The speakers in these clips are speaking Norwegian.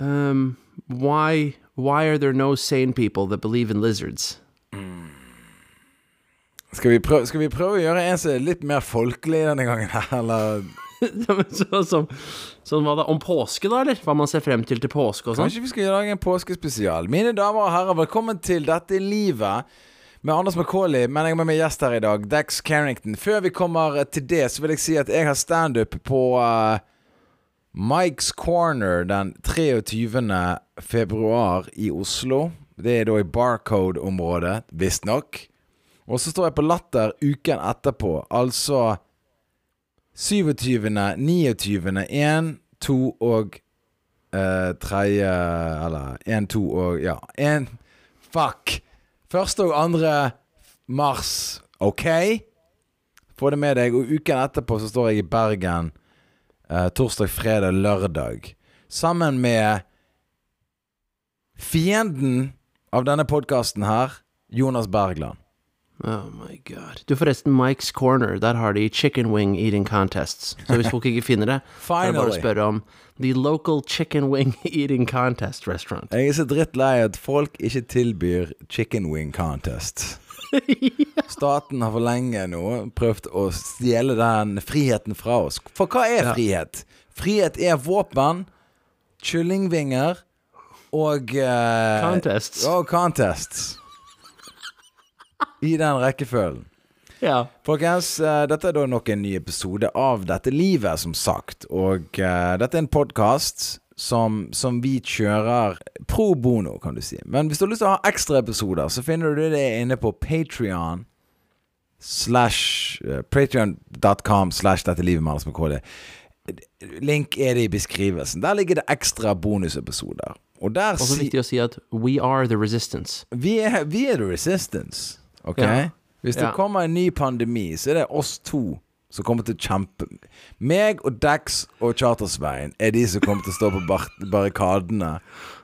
Um, why why are there no sane people that believe in lizards? Skal vi, prøve, skal vi prøve å gjøre en som er litt mer folkelig denne gangen, eller? Sånn som, sånn var det Om påske, da, eller? Hva man ser frem til til påske og sånn? Kanskje vi skal lage en påskespesial. Mine damer og herrer, velkommen til Dette er livet med Anders McCauley. Men jeg har med meg gjest her i dag, Dex Carrington. Før vi kommer til det, så vil jeg si at jeg har standup på uh, Mike's Corner den 23. februar i Oslo. Det er da i Barcode-området, visstnok. Og så står jeg på Latter uken etterpå, altså 27., 29., 1, 2 og eh, 3 Eller 1, 2 og Ja, 1 Fuck! Første og andre mars, OK? Få det med deg. Og uken etterpå så står jeg i Bergen eh, torsdag, fredag, lørdag. Sammen med fienden av denne podkasten her, Jonas Bergland. Oh my god. Du, forresten, Mike's Corner, der har de chicken wing eating contests. Så hvis folk ikke finner det, så er det bare å spørre om The Local Chicken Wing Eating Contest Restaurant. Jeg er så drittlei at folk ikke tilbyr chicken wing contest. Staten har for lenge nå prøvd å stjele den friheten fra oss. For hva er frihet? Frihet er våpen, kyllingvinger og eh, Contests. Og contests. I den rekkefølgen. Ja. Folkens, eh, dette er da nok en ny episode av Dette livet, som sagt. Og uh, dette er en podkast som, som vi kjører pro bono, kan du si. Men hvis du har lyst til å ha ekstra episoder, så finner du det inne på Patrion slash uh, Patreon.com slash Dette livet med Anders McCauley. Link er det i beskrivelsen. Der ligger det ekstra bonusepisoder. Og der Også si, viktig å si at we are the resistance. vi, er, vi er the resistance. Ok? Ja. Hvis det Ja. kommer en ny pandemi, så er det oss to som kommer til å kjempe. Meg og Dax og Chartersveien er de som kommer til å stå på bar barrikadene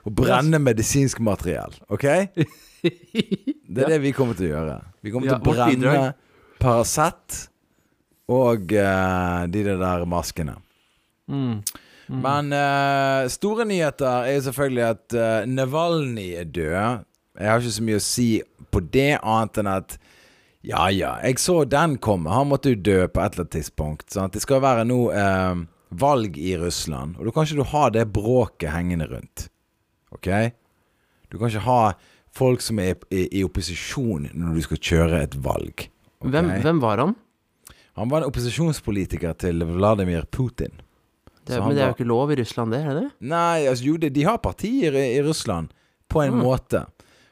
og brenne medisinsk materiell. Ok? Det er det vi kommer til å gjøre. Vi kommer Ja, til å brenne. Paracet og uh, de der maskene. Mm. Men uh, store nyheter er jo selvfølgelig at uh, Navalny er død. Jeg har ikke så mye å si på det, annet enn at ja, ja, jeg så den komme. Han måtte jo dø på et eller annet tidspunkt. Sant? Det skal være nå eh, valg i Russland, og da kan ikke du ha det bråket hengende rundt. Ok? Du kan ikke ha folk som er i, i opposisjon når du skal kjøre et valg. Okay? Hvem, hvem var han? Han var en opposisjonspolitiker til Vladimir Putin. Det, men det er jo ikke lov i Russland, det? er det? Nei, altså jo, de, de har partier i, i Russland, på en Mm. måte.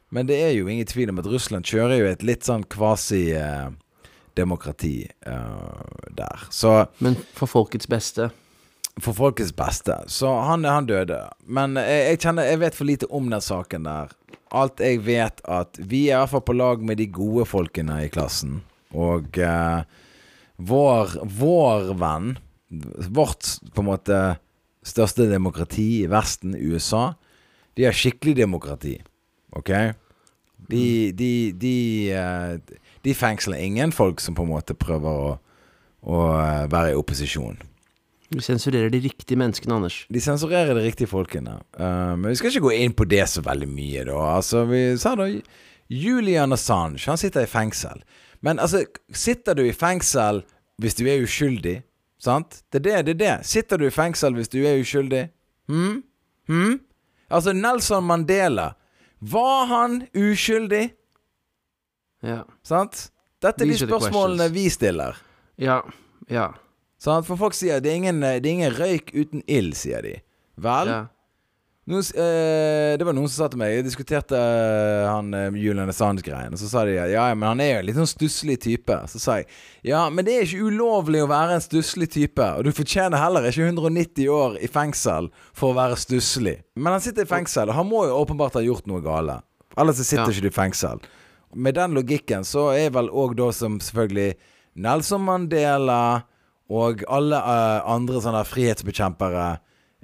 Men det er jo ingen tvil om at Russland kjører jo et litt sånn kvasi-demokrati der. Så Men for folkets beste. for folkets beste. Så han, han døde. Men jeg, jeg kjenner Jeg vet for lite om den saken der. Alt jeg vet, at vi er i hvert fall på lag med de gode folkene i klassen. Og eh, vår, vår venn, vårt på en måte største demokrati i Vesten, USA, de har skikkelig demokrati. Ok? De, de, de, eh, de fengsler ingen folk som på en måte prøver å, å eh, være i opposisjon. De sensurerer de riktige menneskene, Anders. De sensurerer de riktige folkene. Uh, men vi skal ikke gå inn på det så veldig mye, da. Altså, vi sa da Julian Assange, han sitter i fengsel. Men altså, sitter du i fengsel hvis du er uskyldig? Sant? Det er det, det er det. Sitter du i fengsel hvis du er uskyldig? Hm? Hm? Altså, Nelson Mandela, var han uskyldig? Ja. Sant? Dette er de are the spørsmålene questions. vi stiller. Ja. Ja. Sant? For folk sier det er ingen, det er ingen røyk uten ild, sier de. Vel? ja. Noen, eh, det var noen som sa til meg Jeg diskuterte eh, han eh, Julian Assange-greien. Så sa de ja, ja, men han er jo en litt sånn stusslig type. Så sa jeg ja, men det er ikke ulovlig å være en stusslig type. Og du fortjener heller ikke 190 år i fengsel for å være stusslig. Men han sitter i fengsel, og han må jo åpenbart ha gjort noe gale. Ellers sitter Ja. ikke du i fengsel. Med den logikken så er vel òg da som selvfølgelig Nelson Mandela og alle uh, andre sånne frihetsbekjempere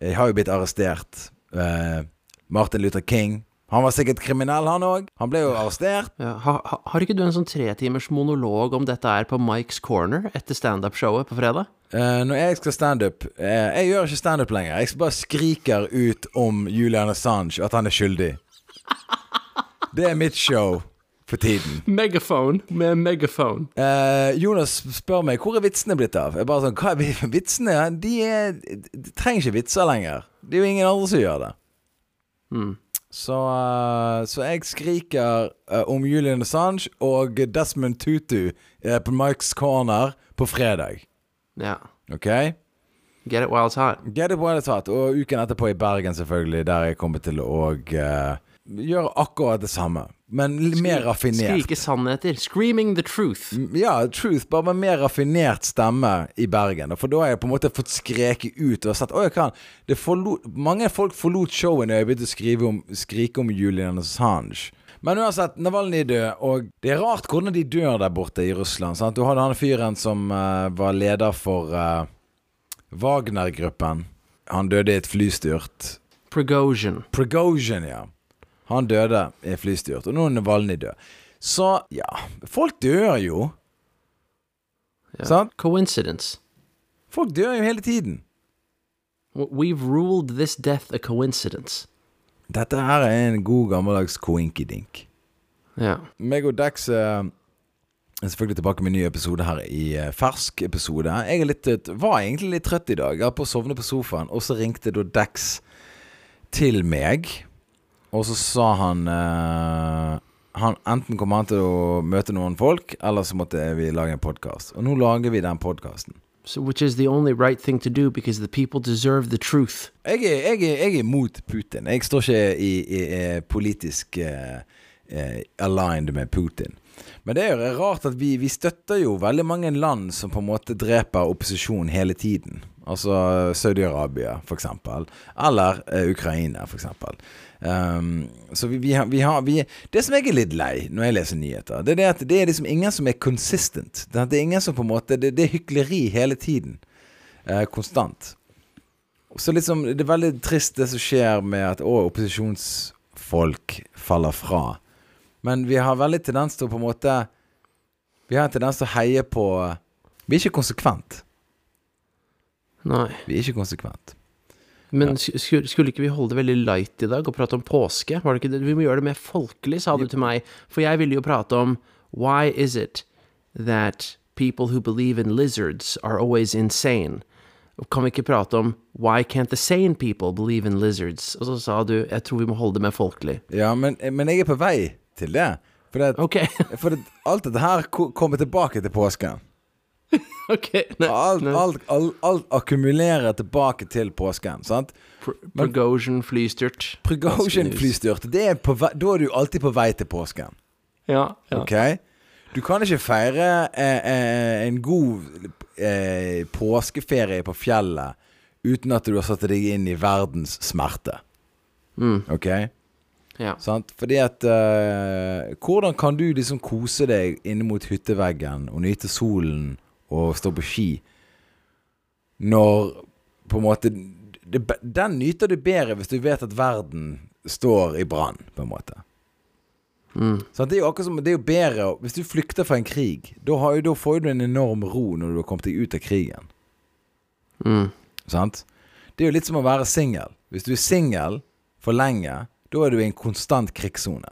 eh, har jo blitt arrestert. Eh, Martin Luther King Han var sikkert kriminell, han òg. Han ble jo arrestert. Ja, ha, ha, har ikke du en sånn tretimers monolog om dette er på Mike's Corner etter standup-showet på fredag? Uh, når jeg skal standup uh, Jeg gjør ikke standup lenger. Jeg bare skriker ut om Julian Assange, at han er skyldig. Det er mitt show for tiden. Megaphone med megaphone. Eh, Jonas spør meg hvor er vitsene blitt av. Jeg bare sånn, hva er Vitsene de, er, de trenger ikke vitser lenger. Det er jo ingen andre som gjør det. Så, eh, så jeg skriker eh, om Julian Assange og Desmond Tutu eh, på Mike's Corner på fredag. Ja. OK? Get it while it's hot. Get it while it's hot. Og uken etterpå i Bergen, selvfølgelig, der jeg kommer til å eh, gjøre akkurat det samme. Men Skri mer raffinert. Skrike sannheter. Screaming the truth. Ja, Truth, bare med mer raffinert stemme i Bergen. For da har jeg på en måte fått skreke ut og sett Å, jeg kan Mange folk forlot showet når jeg begynte å skrive om, skrike om Julian Assange. Men uansett, Navalny er død, og det er rart hvordan de dør der borte i Russland. Sant? Du hadde han fyren som uh, var leder for uh, Wagner-gruppen. Han døde i et flystyrt. Prigozhin. Prigozhin, ja. Han døde i flystyrt, og nå er Navalny død. Så ja, folk dør jo. Ja. Sant? Coincidence. Folk dør jo hele tiden. We've ruled this death a coincidence. Dette her er en god gammeldags koinkidink. Ja. Meg og Dex eh, er selvfølgelig tilbake med en ny episode her i eh, fersk episode. Jeg er litt, eh, var egentlig litt trøtt i dag. Jeg var på å sovne på sofaen, og så ringte da Dex til meg. Og så sa han eh, han Enten kommer han til å møte noen folk, eller så måtte vi lage en podkast. Og nå lager vi den podkasten. So, which is the only right thing to do because the people deserve the truth. Jeg er, jeg, er, jeg er mot Putin. Jeg står ikke i, i, i politisk uh, uh, aligned med Putin. Men det er jo rart at vi, vi støtter jo veldig mange land som på en måte dreper opposisjon hele tiden. Altså Saudi-Arabia, eksempel. Eller uh, Ukraina, eksempel. Um, så vi, vi, har, vi har vi, Det som jeg er litt lei når jeg leser nyheter, det er det at det er liksom ingen som er consistent. Det er, ingen som på en måte Det, det er hykleri hele tiden. Uh, konstant. Så liksom, det er veldig trist det som skjer med at å, opposisjonsfolk faller fra. Men vi har veldig tendens til å på en måte Vi har en tendens til å heie på Vi er ikke konsekvent. Nei. Vi er ikke konsekvent. Men sk- skulle, skulle ikke vi holde det veldig light i dag og prate om påske? Var det ikke det? Vi må gjøre det mer folkelig, sa du til meg. For jeg ville jo prate om Why is it that people who believe in lizards are always insane? Kan vi ikke prate om Why can't the sane people believe in lizards? Og så sa du Jeg tror vi må holde det mer folkelig. Ja, men, men jeg er på vei til det. For, det, okay. for det, alt dette her kommer tilbake til påsken. ok. nice, Alt, alt, alt, alt akkumulerer tilbake til påsken. Sant? Pr- Prigozhin flystyrt. På vei, da er du alltid på vei til påsken. Ja. ja. Ok? Du kan ikke feire eh, eh, en god eh, påskeferie på fjellet uten at du har satt deg inn i verdens smerte. Mm. Ok? ja. Sant? Fordi at eh, Hvordan kan du liksom kose deg inne mot hytteveggen og nyte solen og stå på ski når på en måte det, Den nyter du bedre hvis du vet at verden står i brann, på en måte. Mm. Sånn, det er jo akkurat som Det er jo bedre Hvis du flykter fra en krig, da, har da får du en enorm ro når du har kommet deg ut av krigen. Mm. Sant? Det er jo litt som å være singel. Hvis du er singel for lenge, da er du i en konstant krigssone.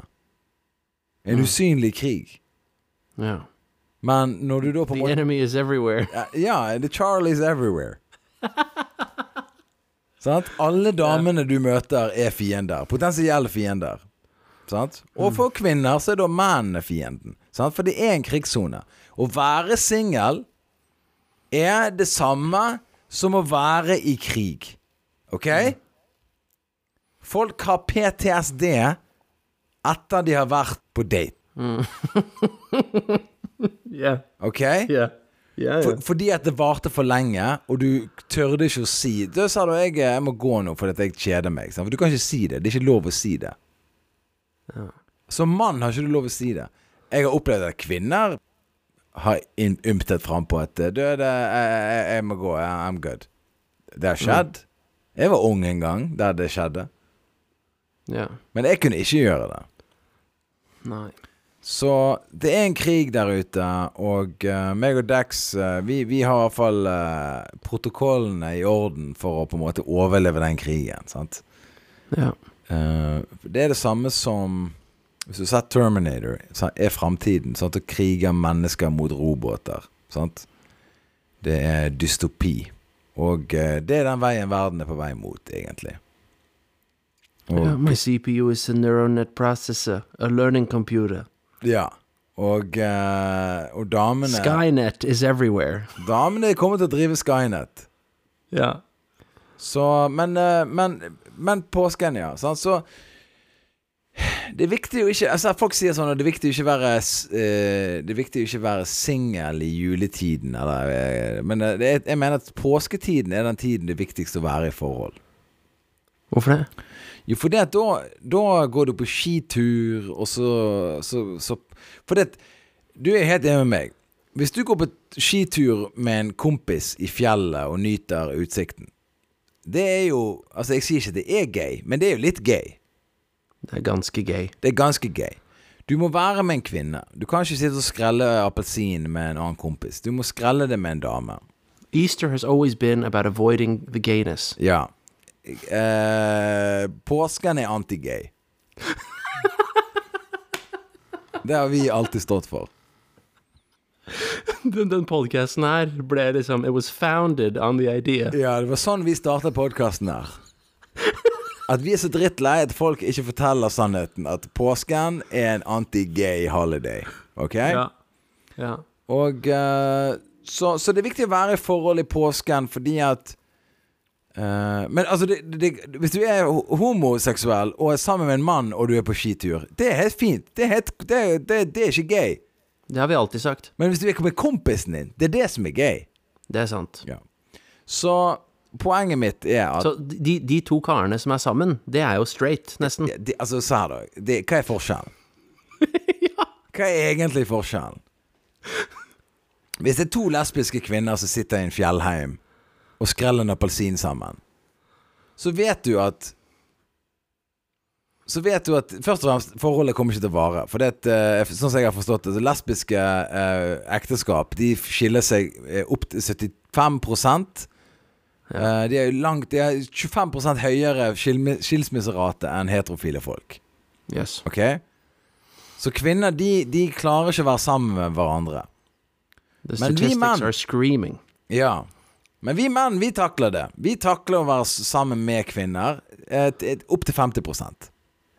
En Mm. usynlig krig. ja. Men når du da på The måte enemy is everywhere. Ja, the the Charlie's everywhere. Sant? Alle damene du møter, er fiender. Potensielle fiender. Sant? Og for kvinner så er da mennene fienden. Sant? For det er en krigssone. Å være singel er det samme som å være i krig. OK? Folk har PTSD etter de har vært på date. Yeah. OK? Yeah. Yeah. For, fordi at det varte for lenge, og du tørde ikke å si Da sa du jeg, jeg må gå nå fordi jeg kjeder meg. For du kan ikke si det. Det er ikke lov å si det. Som mann har ikke du lov å si det. Jeg har opplevd at kvinner har ymtet frampå at Du, det, jeg, jeg, jeg må gå. I'm good. Det har skjedd. Jeg var ung en gang der det skjedde. Ja. Men jeg kunne ikke gjøre det. Nei. Så det er en krig der ute, og uh, meg og Dex uh, vi, vi har i hvert fall uh, protokollene i orden for å på en måte overleve den krigen. Sant? Ja. Det er det samme som Hvis du ser Terminator, så er framtiden. Sant? Å krige mennesker mot roboter. Sant? Det er dystopi. Og det er den veien verden er på vei mot, egentlig. Og, Yeah, my CPU is a neural net processor, a learning computer. Ja. Og, uh, og damene Skynet is everywhere. Damene kommer til å drive Skynet. Ja. Så Men, eh, men, men påsken, ja. Sant? Så det er viktig å ikke Altså Folk sier sånn at det er viktig å ikke være eh, Det er viktig å ikke være singel i juletiden, eller eh, Men eh, det er, jeg mener at påsketiden er den tiden det er viktigst å være i forhold. Hvorfor det? Jo, for det at da, da går du på skitur, og så, så, så For det at Du er helt enig med meg. Hvis du går på skitur med en kompis i fjellet og nyter utsikten Det er jo Altså, jeg sier ikke at det er gøy, men det er jo litt gøy. Det er ganske gøy. Det er ganske gøy. Du må være med en kvinne. Du kan ikke sitte og skrelle appelsin med en annen kompis. Du må skrelle det med en dame. Easter has always been about avoiding the gayness. Ja. Eh, påsken er anti-gay. Det har vi alltid stått for. Den, den podcasten her ble liksom It was founded on the idea. Ja, det var sånn vi startet podkasten her. At vi er så drittlei at folk ikke forteller sannheten. At påsken er en anti-gay holiday. Ok? Ja. ja. Og uh, så, så det er viktig å være i forhold i påsken fordi at eh, Men altså, det, det, hvis du er homoseksuell og er sammen med en mann og du er på skitur, det er helt fint. Det er, helt, det, det, det er ikke gay. Det har vi alltid sagt. Men hvis du er med kompisen din, det er det som er gay. Det er sant. Ja. Så poenget mitt er at Så de, de to karene som er sammen, det er jo straight, nesten. De, de, Altså, se her, da. Hva er forskjellen? Hva er egentlig forskjellen? Hvis det er to lesbiske kvinner som sitter i en fjellheim og skrell en appelsin sammen, så vet du at Så vet du at Først og fremst, forholdet kommer ikke til å vare. For det eh, sånn som jeg har forstått det, så lesbiske eh, ekteskap De skiller seg eh, opp til 75 Eh, De er langt De har 25 høyere skilsmisserate enn heterofile folk. Yes. Ok? Så kvinner, de, de klarer ikke å være sammen med hverandre. The Men vi statistics menn- are screaming. Ja. Men vi menn, vi takler det. Vi takler å være sammen med kvinner et, et, opp til 50%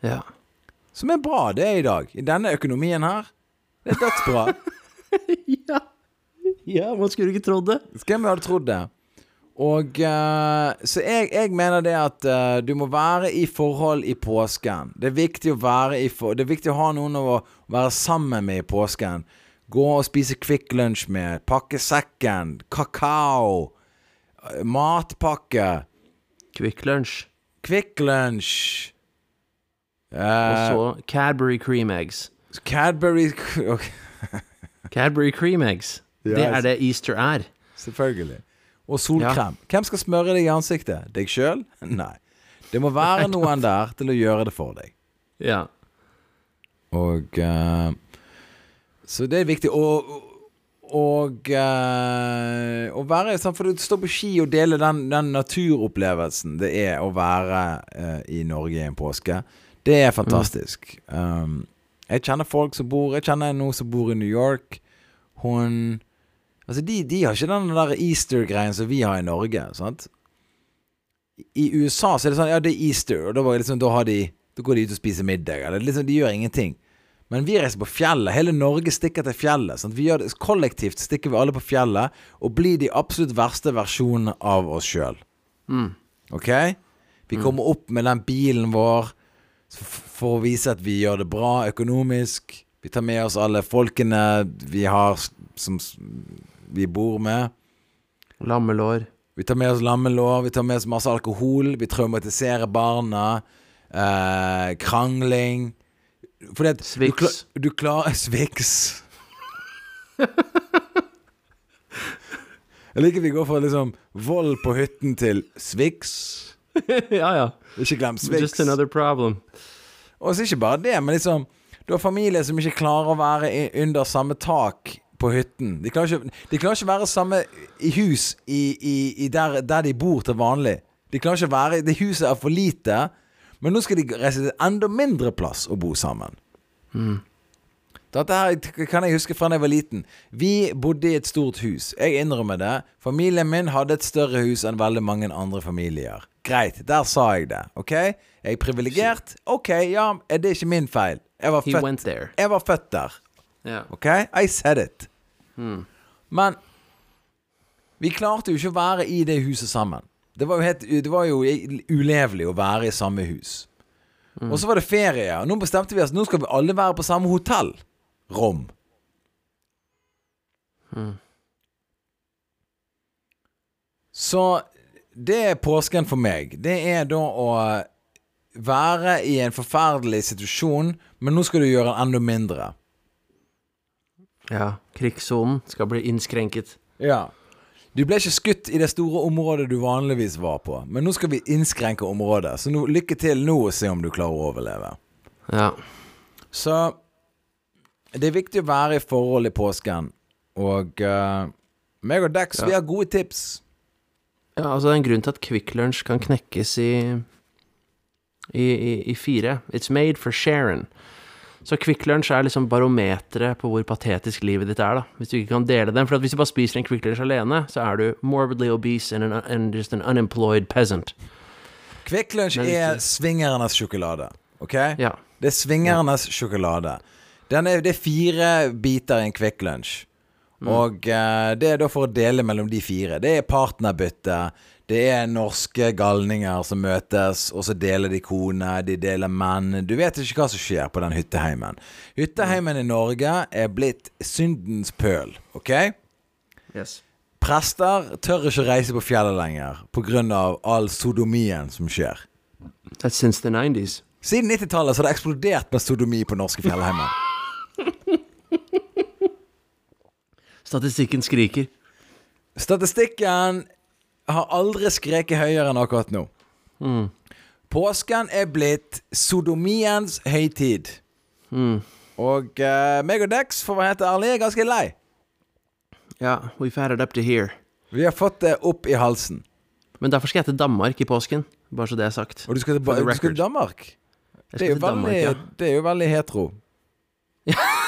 Ja. Som er bra, det er i dag. I denne økonomien her. Det er dødsbra. ja. Ja, man skulle ikke trodd det. Hvem hadde trodd det? Og uh, Så jeg, jeg mener det at uh, du må være i forhold i påsken. Det er viktig å være i for, Det er viktig å ha noen å være sammen med i påsken. Gå og spise Kvikk Lunsj med. Pakke sekken. Kakao. Eh, Matpakke. Quick Lunch. Kvikk Lunsj. Og Eh, så Cadbury cream eggs. Cadbury okay. Cadbury cream eggs. Yes. det altså. er det Easter er. Selvfølgelig. Og solkrem. Hvem skal smøre deg i ansiktet? Deg sjøl? Nei. Det må være noen der til å gjøre det for deg. Ja. Og uh, Så det er viktig. Og, og uh, å være sånn For du står på ski og deler den, den naturopplevelsen det er å være uh, i Norge i en påske, det er fantastisk. Um, jeg kjenner folk som bor Jeg kjenner noen som bor i New York. Hun Altså, de, de har ikke den der Easter-greien som vi har i Norge. Sant? I USA så er det sånn Ja, det er Easter, og da, liksom, da, de, da går de ut og spiser middag. Eller liksom, de gjør ingenting. Men vi reiser på fjellet. Hele Norge stikker til fjellet. Sant? Vi gjør det, kollektivt stikker vi alle på fjellet og blir de absolutt verste versjonene av oss sjøl. Ok? Vi kommer opp med den bilen vår for å vise at vi gjør det bra økonomisk. Vi tar med oss alle folkene vi har som vi bor med. Lammelår. Vi tar med oss lammelår, vi tar med oss masse alkohol, vi traumatiserer barna. Eh, krangling. Fordi at Swix. Du, kla- du klarer Swix. Jeg liker vi går fra liksom vold på hytten til Swix. ja, ja. Ikke glem Swix. Just another problem. Og så ikke bare det, men liksom Du har familier som ikke klarer å være under samme tak på hytten. De klarer ikke, de klarer ikke være samme i hus i, i, i der, der de bor til vanlig. De klarer ikke være Det huset er for lite, men nå skal de reise til enda mindre plass og bo sammen. Dette her kan jeg huske fra da jeg var liten. Vi bodde i et stort hus. Jeg innrømmer det. Familien min hadde et større hus enn veldig mange andre familier. Greit, der sa jeg det. OK? Jeg er privilegert. OK, ja, det er ikke min feil. Jeg var født, jeg var født der. OK? I said it. Men vi klarte jo ikke å være i det huset sammen. Det var jo, helt, det var jo ulevelig å være i samme hus. Og så var det ferie, og nå bestemte vi oss Nå skal vi alle være på samme hotell. Rom. Så det er påsken for meg. Det er da å være i en forferdelig situasjon, men nå skal du gjøre den enda mindre. ja. Krigssonen skal bli innskrenket. Ja. Du ble ikke skutt i det store området du vanligvis var på, men nå skal vi innskrenke området. Så nå, lykke til nå og se om du klarer å overleve. Ja. Så det er viktig å være i forhold i påsken. Og uh, meg og Dex, Ja. vi har gode tips. Ja, altså det er en grunn til at Kvikk Lunsj kan knekkes i, i, i, i fire. It's made for Sharon. Så Kvikk Lunsj er liksom barometeret på hvor patetisk livet ditt er, da. Hvis du ikke kan dele den. For hvis du bare spiser en Kvikk Lunsj alene, så er du morbidly obese and, an, and just an unemployed peasant. Kvikk Lunsj er swingernes sjokolade. OK? Ja. Det er svingernes sjokolade. Den er, det er fire biter i en Kvikk Lunsj. Og uh, det er da for å dele mellom de fire. Det er partnerbytte. Det er norske galninger som møtes, og så deler de kone, de deler menn. Du vet ikke hva som skjer på den hytteheimen. Hytteheimen i Norge er blitt syndens pøl, OK? Yes. Prester tør ikke reise på fjellet lenger pga. all sodomien som skjer. That's since the 90s. Siden 90-tallet har det eksplodert med sodomi på norske fjellheimer. Statistikken skriker. Statistikken har aldri skreket høyere enn akkurat nå. Påsken er blitt sodomiens høytid. Og uh, meg og Dex, for å være helt ærlig, er ganske lei. Ja, we've had it up to here. Vi har fått det opp i halsen. Men derfor skal jeg til Danmark i påsken. Bare så det er sagt. Og du skal til, du skal til Danmark? Det er, til Danmark, ja. det er jo veldig hetero.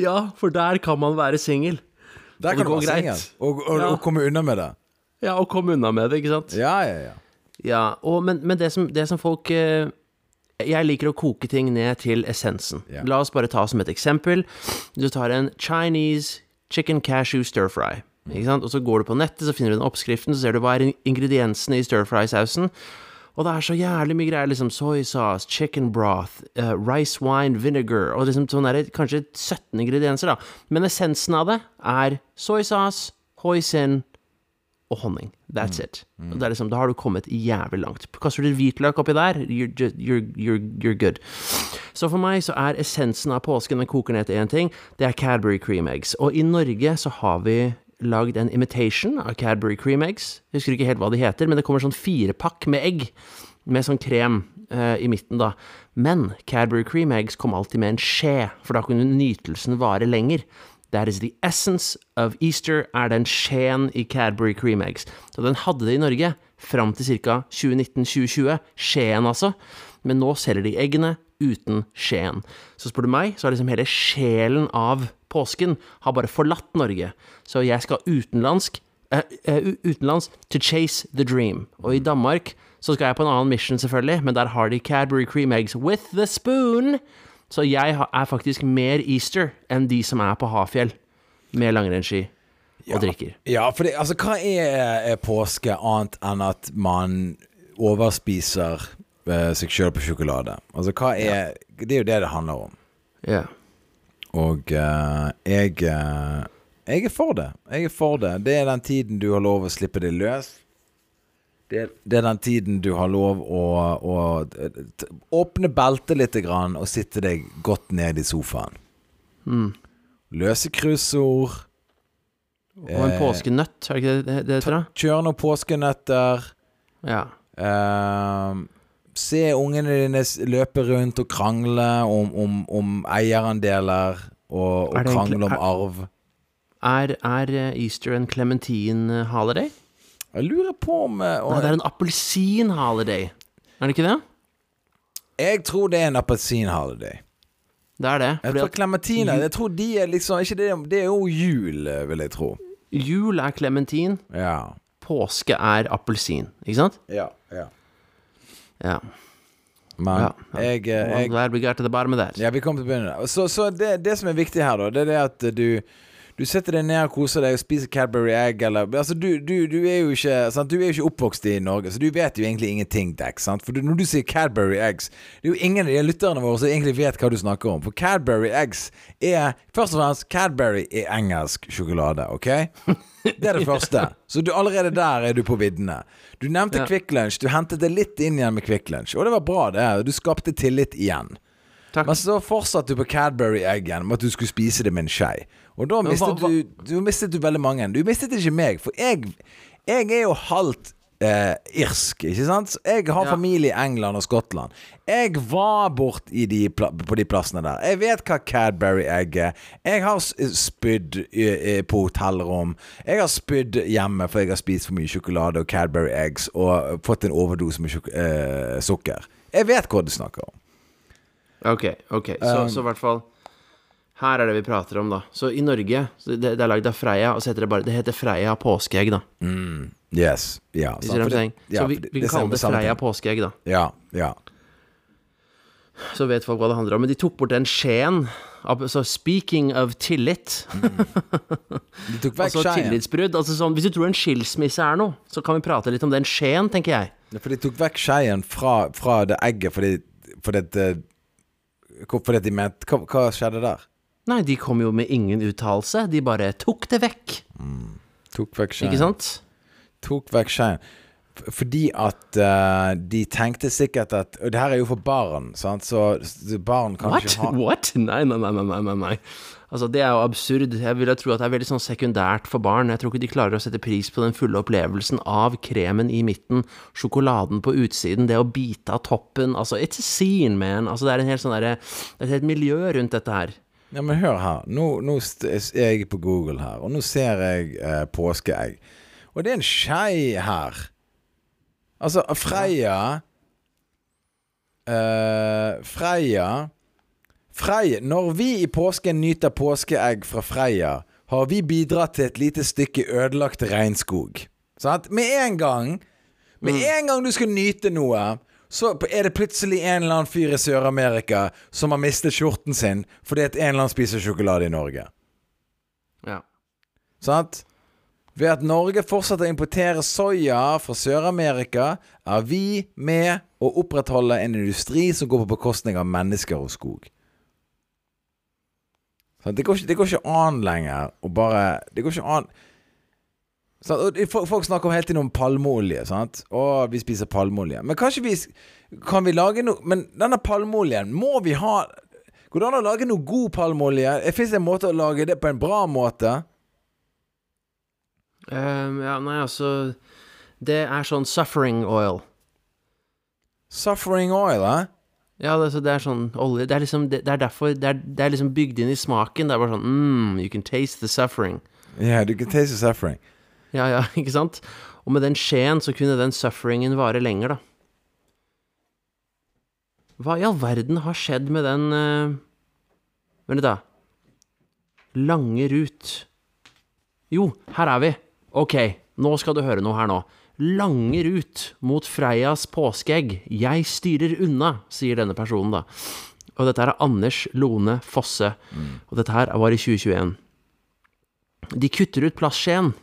Ja, for der kan man være singel. Der kan du være singel og, og, Ja. og komme unna med det. Ja, og komme unna med det, ikke sant? Ja, ja, ja. Ja, og, men, men det, som, det som folk eh, Jeg liker å koke ting ned til essensen. Ja. La oss bare ta som et eksempel. Du tar en Chinese chicken cashew stir fry. Og så går du på nettet, så finner du den oppskriften, så ser du hva er ingrediensene i stir fry-sausen. Og det er så jævlig mye greier. liksom Soy sauce, chicken broth, uh, rice wine vinegar Og liksom sånn der, kanskje 17 ingredienser, da. Men essensen av det er soy sauce, hoisin og honning. That's it. Og det er liksom, da har du kommet jævlig langt. Kaster du hvitløk oppi der, you're, just, you're, you're, you're good. Så for meg så er essensen av påsken, den koker ned til én ting, det er Cadbury cream eggs. Og i Norge så har vi lagd en imitation av Cadbury cream eggs. Jeg husker ikke helt hva de heter, men det kommer sånn firepakk med egg. Med sånn krem eh, i midten, da. Men Cadbury cream eggs kom alltid med en skje, for da kunne nytelsen vare lenger. That is the essence of Easter, er den skjeen i Cadbury cream eggs. Så den hadde det i Norge fram til ca. 2019-2020. Skjeen, altså. Men nå selger de eggene uten skjeen. Så spør du meg, så har liksom hele sjelen av påsken har bare forlatt Norge. Så jeg skal utenlandsk uh, uh, utenlands to chase the dream. Og i Danmark så skal jeg på en annen mission, selvfølgelig, men der har de Cadbury cream eggs with the spoon. Så jeg er faktisk mer Easter enn de som er på Hafjell med langrennsski og drikker. Ja, for det, altså, hva er, er påske annet enn at man overspiser eh, seg sjøl på sjokolade? Altså, hva er Det er jo det det handler om. Ja. Og uh, jeg uh, Jeg er for det. Jeg er for det. Det er den tiden du har lov å slippe deg løs. Det er, det er den tiden du har lov å, å eh, åpne beltet litt grann, og sitte deg godt ned i sofaen. Løse kryssord. Og en påskenøtt, er det ikke det det det heter? Kjøre noen påskenøtter. Ja. eh, se ungene dine løpe rundt og krangle om, om, om eierandeler og, og krangle om arv. Er, er eh, Easter en clementine holiday? Jeg lurer på om eh, Nei, det er en appelsin-holiday. Er det ikke det? Jeg tror det er en appelsin-holiday. Det er det. Jeg tror at Clementine Jeg tror de er liksom ikke det, det er jo jul, eh, vil jeg tro. jul er clementin, Ja. påske er appelsin. Ikke sant? Ja. ja. Ja. Men Ja, ja. jeg, jeg Well, glad we got to the bottom of that. Ja, vi kom til å begynne. Så, så det, det som er viktig her, da, det er det at du du setter deg ned og koser deg og spiser Cadbury egg, eller Altså, du, du, du er jo ikke sant? Du er jo ikke oppvokst i Norge, så du vet jo egentlig ingenting, Dex. Sant? For du, når du sier Cadbury eggs Det er jo ingen av de lytterne våre som egentlig vet hva du snakker om. For Cadbury eggs er Først og fremst, Cadbury er engelsk sjokolade, OK? Det er det første. Så du, allerede der er du på viddene. Du nevnte Ja. Kvikk Lunsj. Du hentet det litt inn igjen med Kvikk Lunsj, og det var bra, det. Du skapte tillit igjen. Takk. Men så fortsatte du på Cadbury-eggen med at du skulle spise det med en skei. Og da mistet, hva- hva- Du, du mistet du veldig mange. Du mistet ikke meg, for jeg, jeg er jo halvt eh, irsk, ikke sant? Jeg har Ja. familie i England og Skottland. Jeg var bort i de, på de plassene der. Jeg vet hva Cadbury-egg er. Jeg har spydd eh, eh, på hotellrom. Jeg har spydd hjemme for jeg har spist for mye sjokolade og Cadbury-eggs og fått en overdose med eh, sukker. Jeg vet hva du snakker om. Ok, ok. Så, Um, så i hvert fall Her er det vi prater om, da. Så i Norge så det, det er lagd av Freia, og så heter det bare Det heter Freia påskeegg, da. Yes. Ja. Så, det- ja, så vi, vi det kan kalle det Freia påskeegg, da. Ja, ja. Så vet folk hva det handler om. Men de tok bort den skjeen. Så speaking of tillit De tok vekk Altså tillitsbrudd. Altså sånn, hvis du tror en skilsmisse er noe, så kan vi prate litt om den skjeen, tenker jeg. Ja, For de tok vekk skeien fra, fra det egget fordi Fordi det- Fordi de mente hva, hva skjedde der? Nei, de kom jo med ingen uttalelse. De bare tok det vekk. Tok vekk skjeen Ikke sant? Tok vekk skjeen Fordi at uh, de tenkte sikkert at Og det her er jo for barn, sant? så barn kan What? ikke ha What? Nei, nei, nei, nei, nei. Altså, det er jo absurd. Jeg vil tro at det er veldig sånn sekundært for barn. Jeg tror ikke de klarer å sette pris på den fulle opplevelsen av kremen i midten, sjokoladen på utsiden, det å bite av toppen. Altså, it's a scene, man. Altså, det er en helt sånn derre Det er et helt miljø rundt dette her. Ja, men hør her. Nå, nå er jeg på Google her, og nå ser jeg eh, påskeegg. Og det er en skei her. Altså, Freia eh, Freia Freia Når vi i påsken nyter påskeegg fra Freia, har vi bidratt til et lite stykke ødelagt regnskog. Sant? Med en gang Med en gang du skal nyte noe, så er det plutselig en eller annen fyr i Sør-Amerika som har mistet skjorten sin fordi at en eller annen spiser sjokolade i Norge. Ja. Sant? Ved at Norge fortsetter å importere soya fra Sør-Amerika, er vi med å opprettholde en industri som går på bekostning av mennesker og skog. Sant? Det, går ikke, det går ikke an lenger å bare Det går ikke an Folk folk snakker hele tiden om palmeolje. Sant? Å, vi spiser palmeolje. Men kanskje vi Kan vi lage noe Men denne palmeoljen, må vi ha Går det an å lage noe god palmeolje? Fins det en måte å lage det på en bra måte? Um, ja, nei, altså Det er sånn suffering oil. Suffering oil, eh? Ja, det, så det er sånn olje Det er liksom Det, det er derfor det er, det er liksom bygd inn i smaken. Det er bare sånn mm, You can taste the suffering. Yeah, you can taste the suffering. Ja, ja, ikke sant? Og med den skjeen så kunne den sufferingen vare lenger, da. Hva i all verden har skjedd med den uh... Vent litt, da. Lange Rut. Jo, her er vi. Ok, nå skal du høre noe her nå. Lange Rut mot Freias påskeegg. Jeg styrer unna, sier denne personen, da. Og dette er Anders Lone Fosse. Og dette her var i 2021. De kutter ut plastskjeen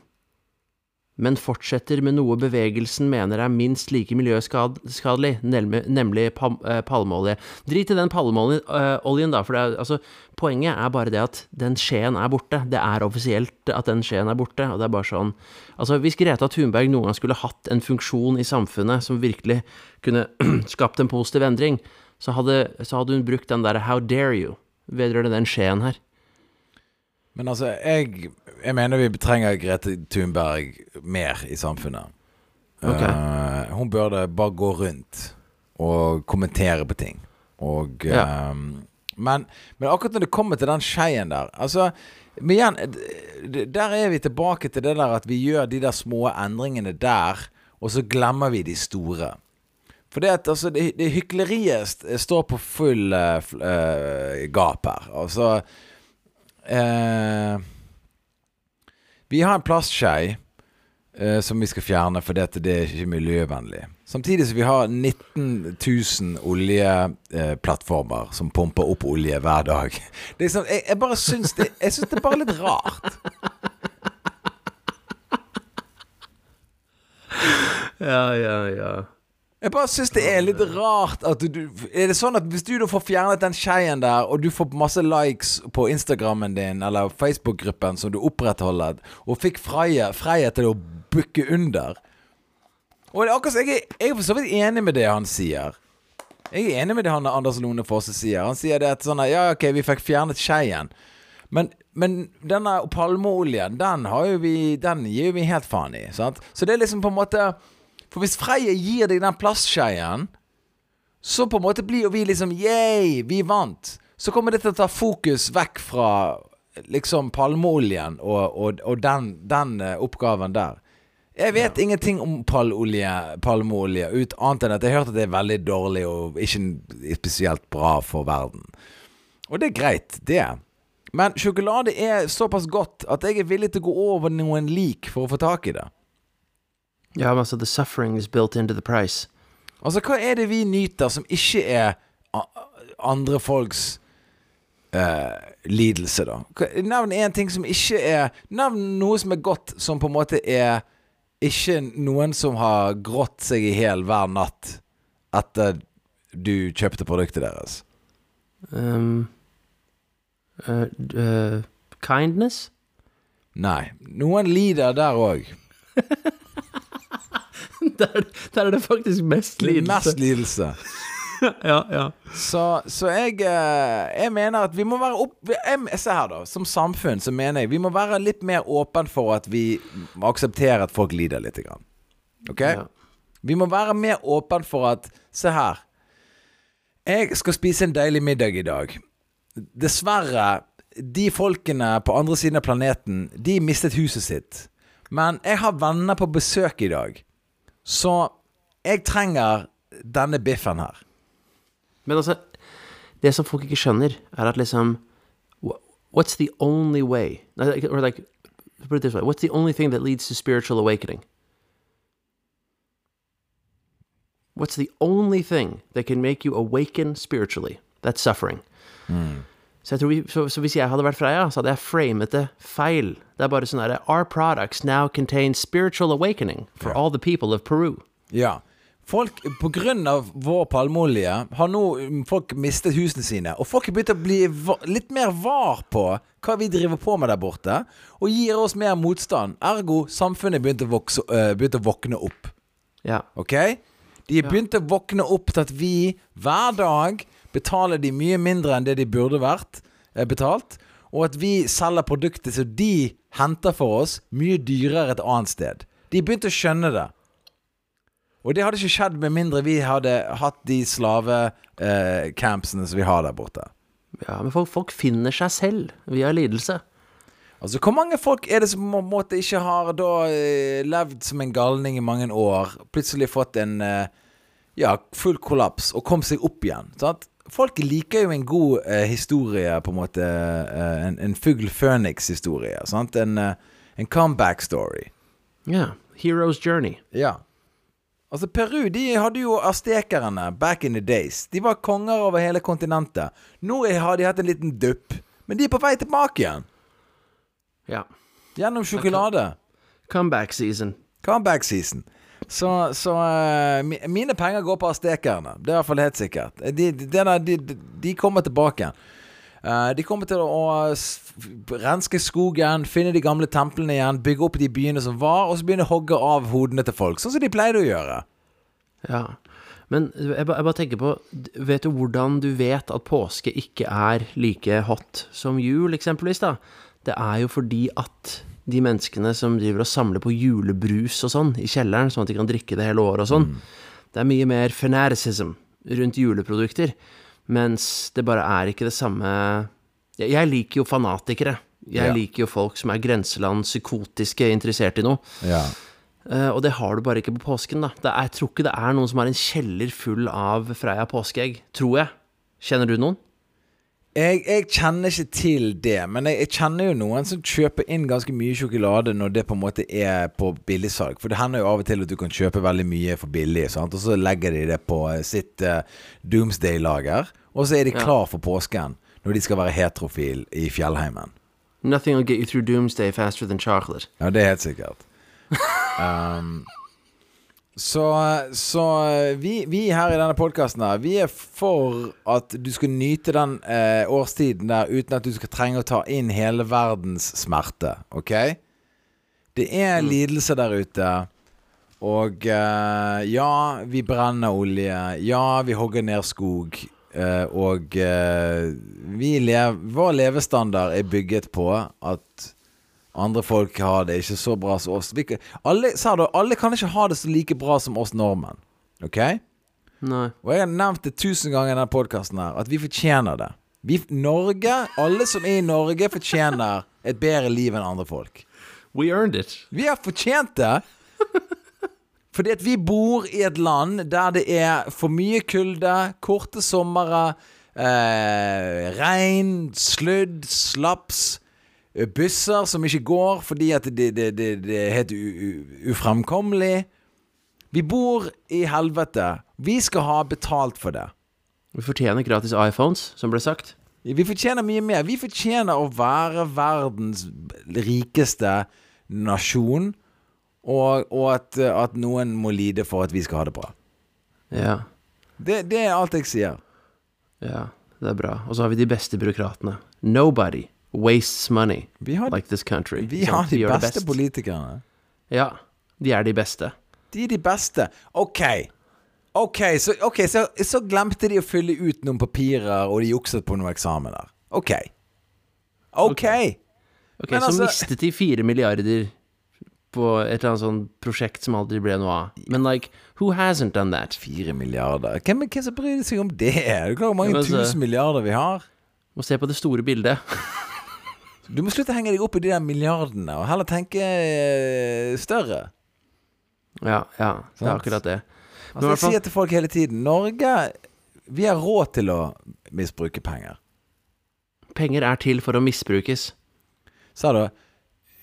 men fortsetter med noe bevegelsen mener er minst like miljøskadelig, nemlig, eh, palmeolje. Drit i den palmeoljen, eh, da, for er, altså, poenget er bare det at den skjeen er borte. Det er offisielt at den skjeen er borte, og det er bare sånn Altså, hvis Greta Thunberg noen gang skulle hatt en funksjon i samfunnet som virkelig kunne skapt en positiv endring, så hadde, så hadde hun brukt den derre 'how dare you' vedrørende den skjeen her. Men altså, jeg, jeg mener vi trenger Grete Thunberg mer i samfunnet. Okay. Uh, hun burde bare gå rundt og kommentere på ting. Og Ja. um, men, men akkurat når det kommer til den skeien der Altså, men igjen Der er vi tilbake til det der at vi gjør de der små endringene der, og så glemmer vi de store. For det at altså, det, det hykleriet står på full uh, gap her. Altså eh, Vi har en plastskei eh, som vi skal fjerne fordi at det er ikke miljøvennlig. Samtidig som vi har 19 000 oljeplattformer som pumper opp olje hver dag. Sånn, jeg, jeg bare syns det, jeg syns det er bare litt rart. Ja, ja, ja. Jeg bare syns det er litt rart at du Er det sånn at hvis du da får fjernet den skeien der, og du får masse likes på Instagrammen din eller Facebook-gruppen som du opprettholder, og fikk Freie, Freie til å bukke under Og akkurat jeg, er- jeg er for så vidt enig med det han sier. Jeg er enig med det han Anders Lone Fosse sier. Han sier det at sånn Ja, ok, vi fikk fjernet skeien. Men, men denne palmeoljen, den har jo vi Den gir vi helt faen i. Sant? Så det er liksom på en måte For hvis Freie gir deg den plastskeien, så på en måte blir jo vi liksom Yay, vi vant. Så kommer det til å ta fokus vekk fra liksom palmeoljen og, og, og den, den eh, oppgaven der. Jeg vet ingenting om palmeolje, palmeolje ut annet enn at jeg har hørt at det er veldig dårlig og ikke spesielt bra for verden. Og det er greit, det. Men sjokolade er såpass godt at jeg er villig til å gå over noen lik for å få tak i det. Ja, men altså, the suffering is built into the price. Altså, hva er det vi nyter som ikke er andre folks eh, lidelse, da? Nevn én ting som ikke er Nevn noe som er godt, som på en måte er ikke noen som har grått seg i hjel hver natt etter du kjøpte produktet deres. Um, uh, uh, kindness? Nei. Noen lider der òg. der, der er det faktisk mest lidelse. Mest lidelse. ja, ja. Så, så jeg, eh, jeg mener at vi må være opp... Se her, da. Som samfunn så mener jeg vi må være litt mer åpen for at vi aksepterer at folk lider litt. Grann. Ok? Ja. Vi må være mer åpen for at Se her. Jeg skal spise en deilig middag i dag. Dessverre, de folkene på andre siden av planeten, de mistet huset sitt. Men jeg har venner på besøk i dag. Så jeg trenger denne biffen her. Men altså, det som folk ikke skjønner, er at liksom wh- What's the only way? Or like, put it this way: What's the only thing that leads to spiritual awakening? What's the only thing that can make you awaken spiritually? That's suffering. Så, vi, så, så hvis jeg hadde vært Freya, så hadde jeg framet det feil. Det er bare sånn herre Our products now contain spiritual awakening for all the people of Peru. Ja. Folk, på grunn av vår palmeolje, har nå mm, folk mistet husene sine. Og folk har begynt å bli litt mer var på hva vi driver på med der borte, og gir oss mer motstand. Ergo samfunnet begynte å, vokse, øh, begynte å våkne opp. Ja. Ok? De begynte begynt å våkne opp til at vi hver dag betaler de mye mindre enn det de burde vært eh, betalt, og at vi selger produkter som de henter for oss, mye dyrere et annet sted. De begynte å skjønne det. Og det hadde ikke skjedd med mindre vi hadde hatt de slavecampsene som vi har der borte. ja men folk, folk finner seg selv via lidelse. Altså, Hvor mange folk er det som på en måte ikke har da eh, levd som en galning i mange år, plutselig fått en eh, ja, full kollaps og kom seg opp igjen? Sant? Folk liker jo en god eh, historie, på en måte. Eh, en, en fugl føniks-historie. En, eh, en comeback story. Ja. Hero's journey. Ja. Altså, Peru de hadde jo aztekerne back in the days. De var konger over hele kontinentet. Nå har de hatt en liten dupp, men de er på vei tilbake igjen. Ja. Gjennom sjokolade. Comeback season. Comeback season. Så, så uh, mine penger går på aztekerne. Det er i hvert fall helt sikkert. De, de, de, de, kommer tilbake. Uh, de kommer til å renske skogen, finne de gamle templene igjen, bygge opp de byene som var, og så begynne å hogge av hodene til folk. Sånn som de pleide å gjøre. Ja. Men jeg, ba- jeg bare tenker på Vet du hvordan du vet at påske ikke er like hot som jul, eksempelvis? da? Det er jo fordi at de menneskene som driver og samler på julebrus og sånn i kjelleren, sånn at de kan drikke det hele året og sånn, det er mye mer fanaticism rundt juleprodukter. Mens det bare er ikke det samme Jeg, jeg liker jo fanatikere. Jeg Ja. liker jo folk som er grenseland psykotiske, interessert i noe. Ja. Uh, og det har du bare ikke på påsken, da. Det er, jeg tror ikke det er noen som har en kjeller full av Freia påskeegg. Tror jeg. Kjenner du noen? Jeg, jeg kjenner ikke til det, men jeg, jeg kjenner jo noen som kjøper inn ganske mye sjokolade når det på en måte er på billigsalg. For det hender jo av og til at du kan kjøpe veldig mye for billig, sant? og så legger de det på eh, sitt uh, doomsday-lager. Og så er de klar for påsken, når de skal være heterofil i fjellheimen. Nothing will get you through doomsday faster than chocolate. Ja, det er helt sikkert. Um, så så vi, vi her i denne podkasten her, vi er for at du skal nyte den eh, årstiden der uten at du skal trenge å ta inn hele verdens smerte, OK? Det er lidelse der ute. Og eh, ja, vi brenner olje. Ja, vi hogger ned skog. eh, og eh, vi lev, vår levestandard er bygget på at andre folk har det ikke så bra som oss. Vi, alle, sa du, alle kan ikke ha det så like bra som oss nordmenn. OK? Nei. Og jeg har nevnt det tusen ganger i denne podkasten her, at vi fortjener det. Vi, Norge, alle som er i Norge, fortjener et bedre liv enn andre folk. We earned it. Vi har fortjent det. Fordi at vi bor i et land der det er for mye kulde, korte somre, eh, regn, sludd, slaps, busser som ikke går fordi at det, det, det, det er helt ufremkommelig. Vi bor i helvete. Vi skal ha betalt for det. Vi fortjener gratis iPhones, som ble sagt. Vi fortjener mye mer. Vi fortjener å være verdens rikeste nasjon, og, og at, at noen må lide for at vi skal ha det bra. Ja. Det, det er alt jeg sier. Ja, det er bra. Og så har vi de beste byråkratene. Nobody wastes money har, like this country. vi har de, de beste best. politikerne. Ja, de er de beste. De er de beste. OK. Ok, så, okay, så, så glemte de å fylle ut noen papirer, og de jukset på noen eksamener. OK. OK. Ok, Men Så altså- mistet de fire milliarder på et eller annet sånt prosjekt som aldri ble noe av. Men like, who hasn't done that? Fire milliarder. Hvem, hvem som bryr seg om det? Er du klar over hvor mange altså- tusen milliarder vi har? Må se på det store bildet. Du må slutte å henge deg opp i de der milliardene, og heller tenke eh, større. Ja, ja, det er akkurat det. Men Altså, jeg sier til folk hele tiden Norge Vi har råd til å misbruke penger. Penger er til for å misbrukes. Sa du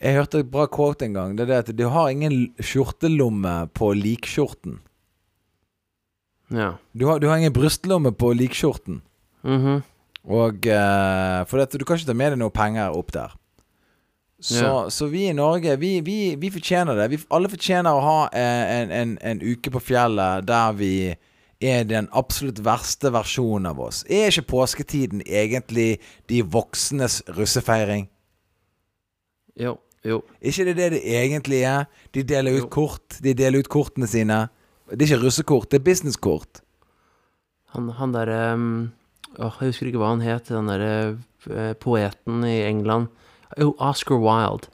Jeg hørte et bra quote en gang. Det er det at du har ingen skjortelomme på likskjorten. Ja. Du har, du har ingen brystlomme på likskjorten. Mhm. Og uh, For dette, du kan ikke ta med deg noe penger opp der. Så, Ja. så vi i Norge, vi, vi, vi fortjener det. Vi alle fortjener å ha eh, en, en, en uke på fjellet der vi er den absolutt verste versjonen av oss. Er ikke påsketiden egentlig de voksnes russefeiring? Jo, jo. ikke det det det egentlig er? De deler ut Jo. kort. De deler ut kortene sine. Det er ikke russekort, det er businesskort. Han, han derre um, Åh, jeg husker ikke hva han het, den derre eh, poeten i England. Jo, Oscar Wilde.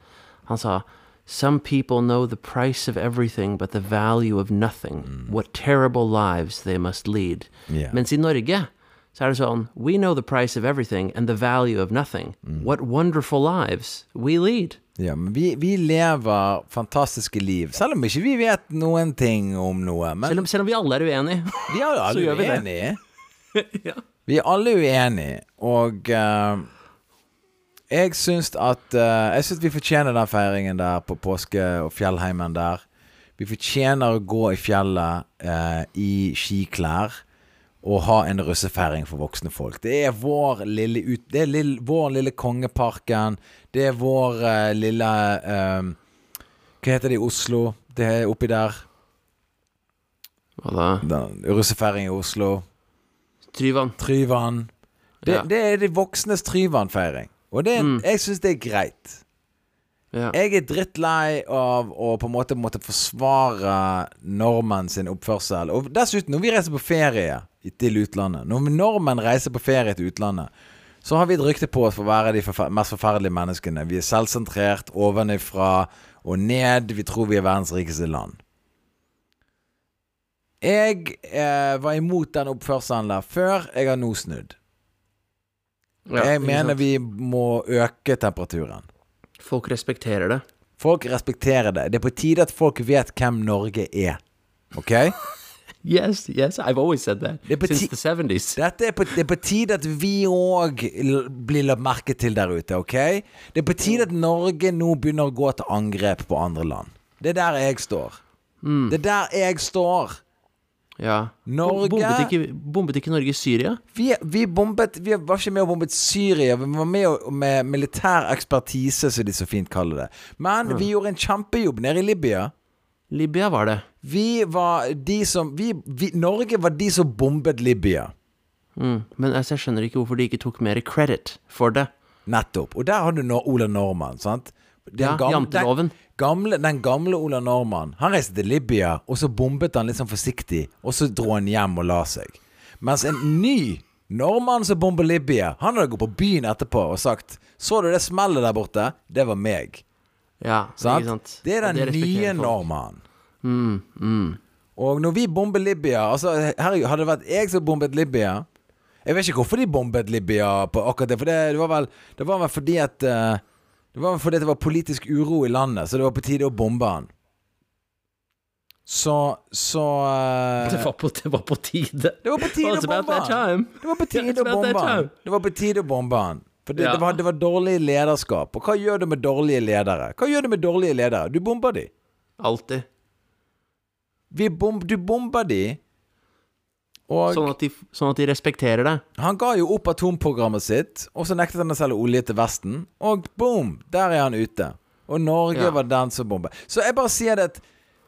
Han sa Some people know the price of everything but the value of nothing. What terrible lives they must lead. Yeah. Mens i Norge så er det sånn We know the price of everything and the value of nothing. What wonderful lives we lead. Ja, men vi, vi lever fantastiske liv, selv om ikke vi vet noen ting om noe. Men Selv om, selv om vi alle er uenige. vi er alle gjør vi det. uenige. ja. Vi er alle uenige, og uh, jeg syns at uh, Jeg syns vi fortjener den feiringen der på påske og fjellheimen der. Vi fortjener å gå i fjellet uh, i skiklær og ha en russefeiring for voksne folk. Det er vår lille ut... Det er lille, vår lille Kongeparken. Det er vår lille Hva heter det i Oslo? Det er oppi der. Hva da? Russefeiring i Oslo. Tryvann. Tryvann. Det, Ja. det er de voksnes Tryvann-feiring. Og det, Mm. jeg syns det er greit. Ja. Jeg er drittlei av å på en måte måtte forsvare nordmenn sin oppførsel. Og dessuten, når vi reiser på ferie til utlandet Når nordmenn reiser på ferie til utlandet, så har vi et rykte på oss for å være de forfer mest forferdelige menneskene. Vi er selvsentrert, ovenifra og ned. Vi tror vi er verdens rikeste land. Jeg eh, var imot den oppførselen der før. Jeg har nå snudd. Ja, jeg mener vi må øke temperaturen. Folk respekterer det. Folk respekterer det. Det er på tide at folk vet hvem Norge er. OK? Yes, yes, I've always said that. Det Since the 70s. Dette er på, det er på tide at vi òg blir lagt merke til der ute, OK? Det er på tide at Norge nå begynner å gå til angrep på andre land. Det er der jeg står. Mm. Det er der jeg står. Ja. Norge- Bombet ikke, bombet ikke Norge Syria? Vi, vi bombet Vi var ikke med og bombet Syria. Vi var med og- med militær ekspertise, som de så fint kaller det. Men vi gjorde en kjempejobb nede i Libya. Libya var det. Vi var de som vi, vi, Norge var de som bombet Libya. Mm. Men altså, jeg skjønner ikke hvorfor de ikke tok mer credit for det. Nettopp. Og der har du nå Ola Normann, sant? Den Ja, gamle- janteloven. Den gamle, den gamle Ola Normann. Han reiste til Libya, og så bombet han litt sånn forsiktig, og så dro han hjem og la seg. Mens en ny nordmann som bomber Libya, han hadde gått på byen etterpå og sagt Så du det smellet der borte? Det var meg. Ja, Sant? sant? Det er den det nye nordmannen. Mm, mm. Og når vi bomber Libya Altså, herregud, hadde det vært jeg som bombet Libya Jeg vet ikke hvorfor de bombet Libya på akkurat det, for det, det var vel Det var vel fordi at eh, Det var fordi det var politisk uro i landet, så det var på tide å bombe han. Så Så uh, Det, var på, det var på tide. Det var på tide å bombe han. Det var på tide å bombe han. Det var på tide å bombe han. For det, Ja. det, var, det var dårlig lederskap. Og hva gjør du med dårlige ledere? Hva gjør du med dårlige ledere? Du bomber de. Alltid. Bom, du bomber de. Og Sånn at, de, sånn at de respekterer det. Han ga jo opp atomprogrammet sitt, og så nektet han å selge olje til Vesten. Og boom! Der er han ute. Og Norge Ja. var den som bombet. Så jeg bare sier det at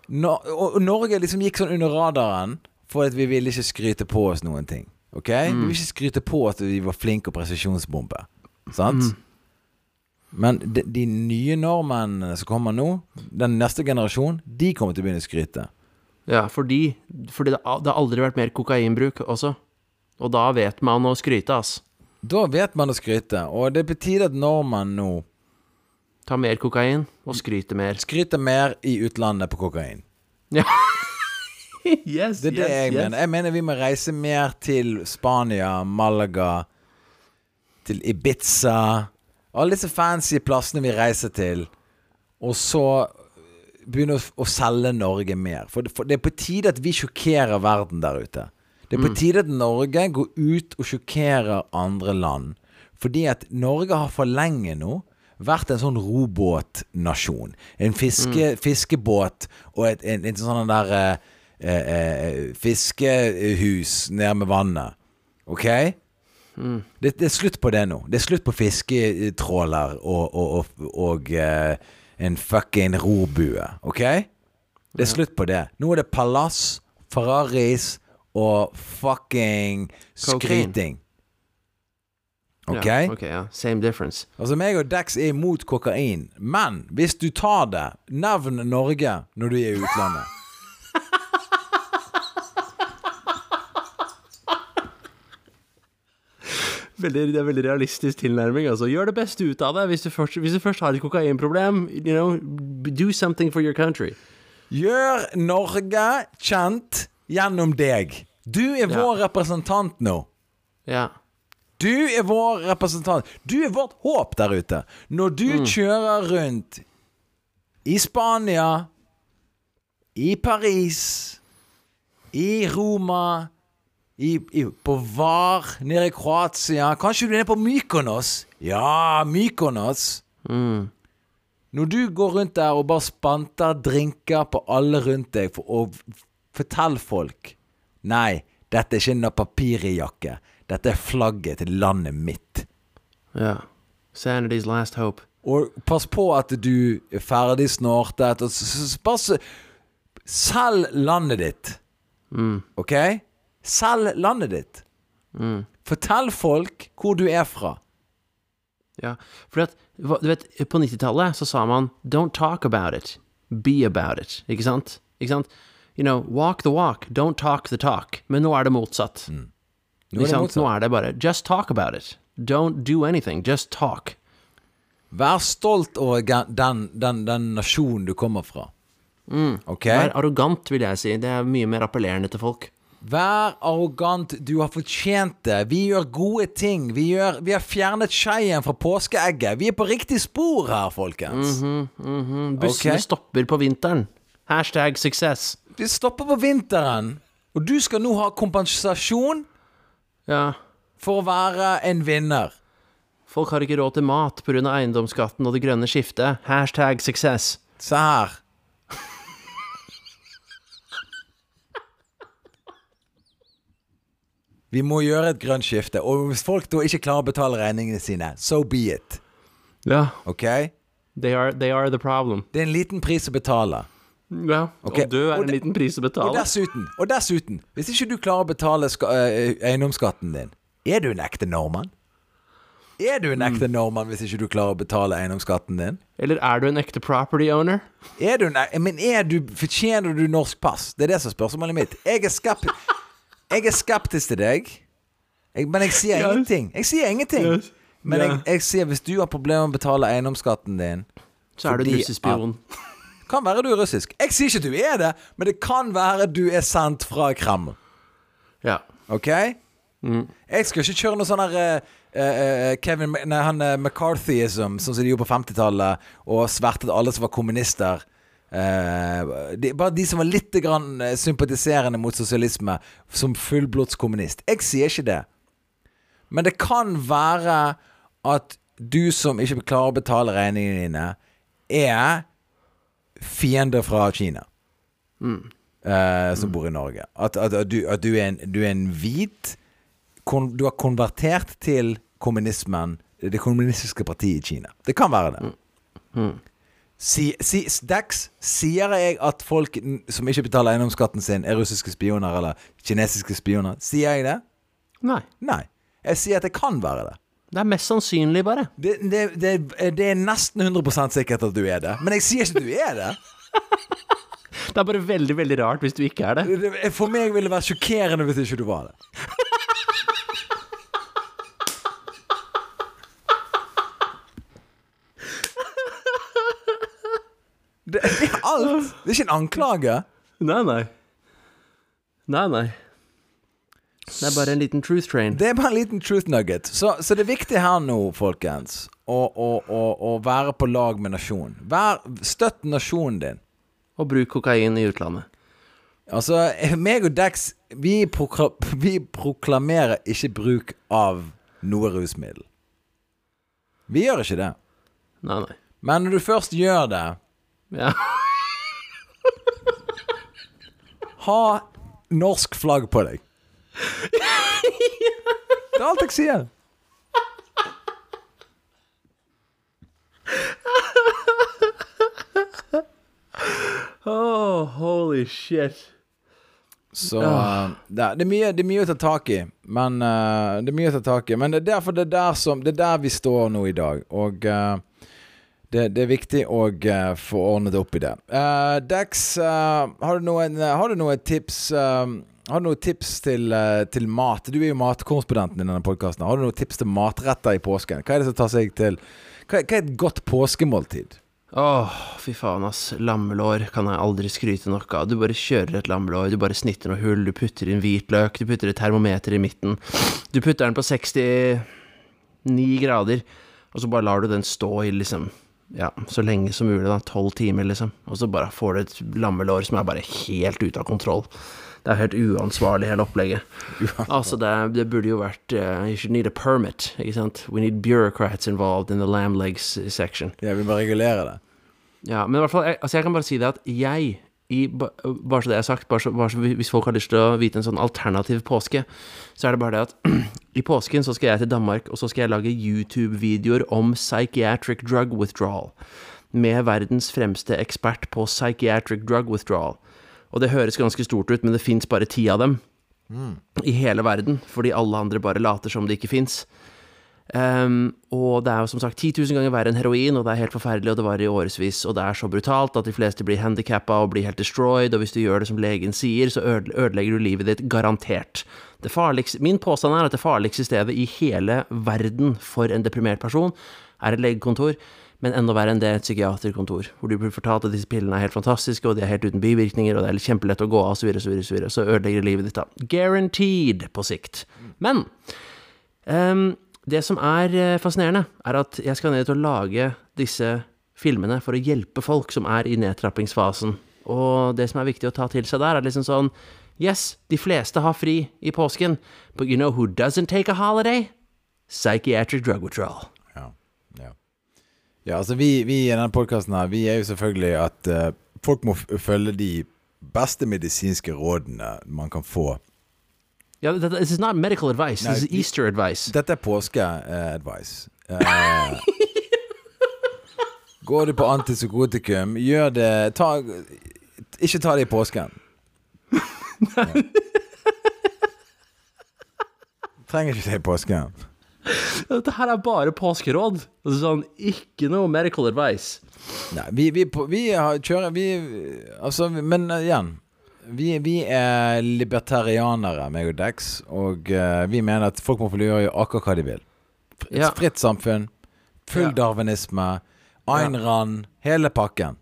no og Norge liksom gikk sånn under radaren for at vi ville ikke skryte på oss noen ting. Ok? Vi ville ikke skryte på at vi var flinke å presisjonsbombe. Sant? Men de, de nye nordmennene som kommer nå, den neste generasjon, de kommer til å begynne å skryte. Ja, fordi, fordi det, det har aldri vært mer kokainbruk også. Og da vet man å skryte, ass. Da vet man å skryte, og det er på tide at nordmenn nå Tar mer kokain og skryter mer. skryter mer i utlandet på kokain. Ja. yes, Det er det jeg mener. Jeg mener vi må reise mer til Spania, Malaga, til Ibiza Alle disse fancy plassene vi reiser til. Og så begynne å, å selge Norge mer. For det, for det er på tide at vi sjokkerer verden der ute. Det er på tide at Norge går ut og sjokkerer andre land. Fordi at Norge har for lenge nå vært en sånn robåtnasjon. En fiske, fiskebåt og et, en, en sånn der eh, eh, eh, fiskehus nede med vannet. OK? Det, det er slutt på det nå. Det er slutt på fisketråler og, og, og, og eh, en fucking rorbue. OK? Det er slutt på det. Nå er det palass, Ferraris og fucking skryting. OK? Ja, okay ja. Same difference. Altså, meg og Dex er imot kokain, men hvis du tar det, nevn Norge når du er i utlandet. Veldig, det er veldig realistisk tilnærming. Altså. Gjør det beste ut av det. Hvis du først, hvis du først har et kokainproblem, you know, do something for your country. Gjør Norge kjent gjennom deg. Du er Ja. vår representant nå. Ja. Du er vår representant. Du er vårt håp der ute. Når du kjører rundt i Spania, i Paris, i Roma, i, i, på Var, nede i Kroatia Kanskje du er på Mykonos? Ja, Mykonos. Mm. Når du går rundt der og bare spanter drinker på alle rundt deg for å fortelle folk Nei, dette er ikke en papirjakke. Dette er flagget til landet mitt. ja. Sanity's last hope. Og pass på at du er ferdig snortet. Og Selg landet ditt. Mm. OK? Selg landet ditt. Mm. Fortell folk hvor du er fra. Ja, for at, du vet, på 90-tallet så sa man Don't talk about it, be about it. Ikke sant? Ikke sant? You know, walk the walk, don't talk the talk. Men nå er det motsatt. Nå er det motsatt. Nå er det bare Just talk about it. Don't do anything. Just talk. Vær stolt over den, den, den nasjonen du kommer fra. Ok? Vær arrogant, vil jeg si. Det er mye mer appellerende til folk. Vær arrogant, du har fortjent det. Vi gjør gode ting. Vi, gjør, vi har fjernet skeien fra påskeegget. Vi er på riktig spor her, folkens. Bussene okay. stopper på vinteren. Hashtag suksess. Vi stopper på vinteren. Og du skal nå ha kompensasjon Ja. for å være en vinner. Folk har ikke råd til mat pga. eiendomsskatten og det grønne skiftet. Hashtag suksess. Se her. Vi må gjøre et grønt skifte. Og hvis folk da ikke klarer å betale regningene sine, so be it. Ja. Ok? They are, they are the problem. Det er en liten pris å betale. Ja. okay. Og du er og en liten pris å betale. Og dessuten, og dessuten hvis ikke du klarer å betale ska, eh, eiendomsskatten din, er du en ekte nordmann? Er du en ekte nordmann hvis ikke du klarer å betale eiendomsskatten din? Eller er du en ekte property owner? Er du en, men er du, fortjener du norsk pass? Det er det som er spørsmålet mitt. Jeg er, skep, jeg er skeptisk til deg, jeg, men jeg sier Yes. ingenting. Jeg sier ingenting. Yes. Men yeah. jeg, jeg sier hvis du har problemer med å betale eiendomsskatten din Så er du russespion. Kan være du er russisk. Jeg sier ikke at du er det, men det kan være du er sendt fra Kreml. Ja. Ok? Jeg skal ikke kjøre noe sånn her uh, uh, Kevin Nei, han uh, McCarthyism, sånn som de gjorde på 50-tallet, og svertet alle som var kommunister. Eh, de, bare de som var litt grann eh, sympatiserende mot sosialisme, som fullblodskommunist. Jeg sier ikke det. Men det kan være at du som ikke klarer å betale regningene dine, er fiender fra Kina. eh, som bor i Norge. At, at, at, du, at du, er en, du er en hvit kon, Du har konvertert til kommunismen, det kommunistiske partiet i Kina. Det kan være det. Si, si, Dex, sier jeg at folk som ikke betaler eiendomsskatten sin, er russiske spioner eller kinesiske spioner? Sier jeg det? Nei. Nei. Jeg sier at det kan være det. Det er mest sannsynlig, bare. Det, det, det, det er nesten 100% sikkert at du er det. Men jeg sier ikke at du er det. Det er bare veldig, veldig rart hvis du ikke er det. For meg ville det vært sjokkerende hvis ikke du var det. Det, det er alt. Det er ikke en anklage. Nei, nei. Nei, nei. Det er bare en liten truth train. Det er bare en liten truth nugget. Så, så det er viktig her nå, folkens, å, å, å, å være på lag med nasjonen. Vær, støtt nasjonen din. Og bruk kokain i utlandet. Altså, meg og Dex, vi, prokla vi proklamerer ikke bruk av noe rusmiddel. Vi gjør ikke det. Nei, nei. Men når du først gjør det, Ja. ha norsk flagg på deg. Det er alt jeg sier. Oh, holy shit. Så uh, det, er- det, er mye, det er mye å ta tak i. Men uh, Det er mye å ta tak i Men det er derfor det er der, som, det er der vi står nå i dag. Og uh, det, det er viktig å uh, få ordnet opp i det. Uh, Dex, uh, har, du noen, har du noen tips Har du noen tips til, til mat? Du er jo matkorrespondenten i denne podkasten. Har du noen tips til matretter i påsken? Hva er det som tar seg til Hva, hva er et godt påskemåltid? Åh, fy faen, ass. Lammelår kan jeg aldri skryte nok av. Du bare kjører et lammelår, du bare snitter noe hull, du putter inn hvitløk, du putter et termometer i midten. Du putter den på 69 grader, og så bare lar du den stå i liksom ja, så lenge som mulig, da. Tolv timer, liksom. Og så bare får du et lammelår som er bare helt ute av kontroll. Det er helt uansvarlig, hele opplegget. Altså, det, det burde jo vært uh, You should need a permit, ikke sant? We need bureaucrats involved in the lamb legs section. Jeg vil bare regulere det. Ja, men i hvert fall, jeg, altså jeg kan bare si det at jeg, i, bare så det er sagt, bare så, bare så hvis folk har lyst til å vite en sånn alternativ påske, så er det bare det at i påsken så skal jeg til Danmark, og så skal jeg lage YouTube-videoer om psychiatric drug withdrawal, med verdens fremste ekspert på psychiatric drug withdrawal. Og det høres ganske stort ut, men det fins bare ti av dem i hele verden, fordi alle andre bare later som det ikke fins. Ehm, og det er jo som sagt 10 000 ganger verre enn heroin, og det er helt forferdelig, og det varer i årevis, og det er så brutalt at de fleste blir handikappa og blir helt destroyed, og hvis du gjør det som legen sier, så ødelegger du livet ditt garantert. Farligste, min påstand er at det farligste stedet i hele verden for en deprimert person er et legekontor, men enda verre enn det et psykiaterkontor, hvor du blir fortalt at disse pillene er helt fantastiske, og de er helt uten bivirkninger, og det er kjempelett å gå av, osv., osv., osv., så ødelegger det livet ditt, da. Guaranteed på sikt. Men Ehm, det som er eh, fascinerende, er at jeg skal ned til å lage disse filmene for å hjelpe folk som er i nedtrappingsfasen. Og det som er viktig å ta til seg der, er liksom sånn Yes, de fleste har fri i påsken, but you know who doesn't take a holiday? Psychiatric drug withdrawal. Ja, ja. ja altså vi, vi i denne podkasten her, vi er jo selvfølgelig at uh, folk må følge de beste medisinske rådene man kan få. Ja, th- th- this is not medical advice. Nei, this is Easter advice. Dette er påske-advice. Eh, går du på antipsykotikum, gjør det ta, Ikke ta det i påsken. Ja. Trenger ikke det i påsken. Dette her er bare påskeråd. Altså sånn, ikke noe medical advice. Nei, vi, vi, vi, vi har, kjører Vi Altså, men eh, igjen. Vi, vi er libertarianere, meg og Dex, og uh, vi mener at folk må få gjøre akkurat hva de vil. Et Ja. fritt samfunn, full Ja. darwinisme, Ayn Rand, hele pakken.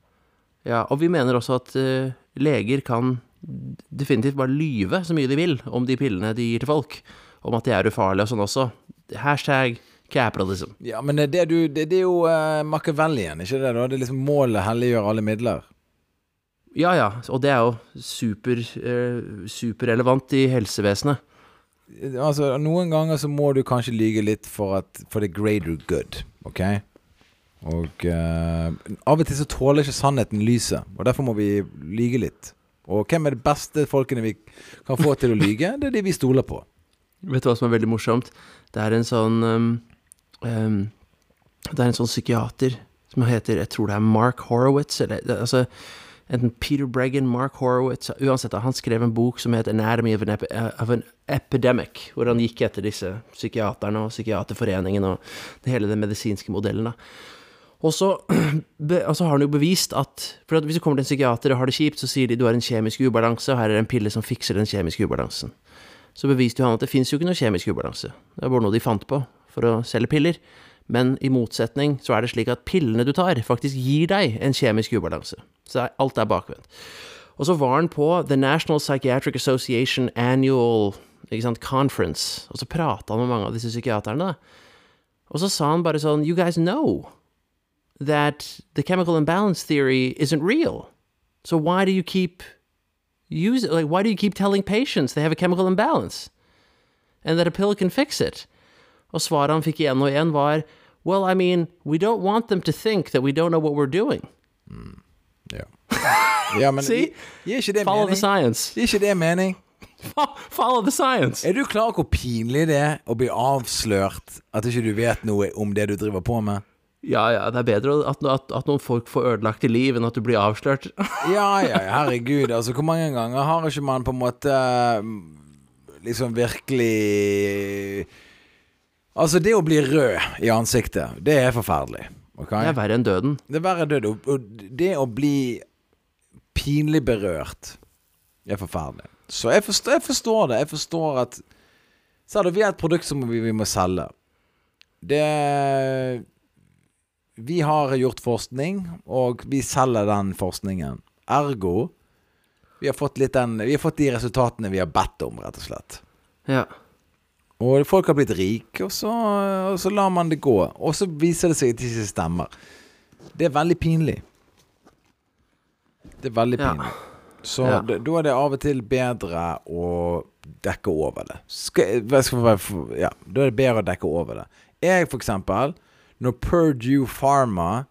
Ja, og vi mener også at uh, leger kan definitivt bare lyve så mye de vil om de pillene de gir til folk, om at de er ufarlige og sånn også. Hashtag capitalism. Ja, men det, det, du, det, det er jo uh, Machiavellian, ikke det? da? Det er liksom Målet helliggjør alle midler. Ja ja, og det er jo super, eh, superrelevant i helsevesenet. Altså, Noen ganger så må du kanskje lyge litt for, at, for the greater good, OK? Og eh, av og til så tåler ikke sannheten lyset, og derfor må vi lyge litt. Og hvem er de beste folkene vi kan få til å lyge? Det er de vi stoler på. Vet du hva som er veldig morsomt? Det er en sånn um, um, Det er en sånn psykiater som heter Jeg tror det er Mark Horowitz, eller altså Enten Peter Bregan, Mark Horowitz Uansett, han skrev en bok som het 'Anatomy of an, epi of an Epidemic', hvor han gikk etter disse psykiaterne og Psykiaterforeningen og hele den medisinske modellen. Og så, altså har han jo bevist at For at hvis du kommer til en psykiater og har det kjipt, så sier de du har en kjemisk ubalanse, og her er det en pille som fikser den kjemiske ubalansen. Så beviste jo han at det fins jo ikke noe kjemisk ubalanse. Det er bare noe de fant på for å selge piller. Men i motsetning så er det slik at pillene du tar, faktisk gir deg en kjemisk ubalanse. Så alt er bakvendt. Og så var han på The National Psychiatric Association Annual sant, Conference, og så prata han med mange av disse psykiaterne. Og så sa han bare sånn You guys know that the chemical imbalance theory isn't real. So why do you keep use it? Like, why do you keep telling patients they have a chemical imbalance and that a pill can fix it? Og svaret han fikk igjen og igjen var Well, I mean, we don't want them to think that we don't know what we're doing. Ja, ja men See? gir ikke det Follow the mening? science. Gir ikke det mening? Follow the science. Er du klar over hvor pinlig det er å bli avslørt at ikke du vet noe om det du driver på med? Ja, ja, det er bedre at, at, at noen folk får ødelagt i liv enn at du blir avslørt. Ja, ja, herregud. Altså, hvor mange ganger har ikke man på en måte mm, liksom virkelig Altså, det å bli rød i ansiktet, det er forferdelig. Okay? Det er verre enn døden. Det er verre enn døden. og det å bli pinlig berørt er forferdelig. Så jeg forstår, jeg forstår det. Jeg forstår at Sa du, vi er et produkt som vi, vi må selge. Det Vi har gjort forskning, og vi selger den forskningen. Ergo vi har fått den Vi har fått de resultatene vi har bedt om, rett og slett. Ja. Og folk har blitt rike, og så, og så lar man det gå. Og så viser det seg at det ikke stemmer. Det er veldig pinlig. Det er veldig Ja. pinlig. Så Ja. da- da er det av og til bedre å dekke over det. Skal, skal ja, da er det bedre å dekke over det. Jeg, for eksempel, når Purdue Pharma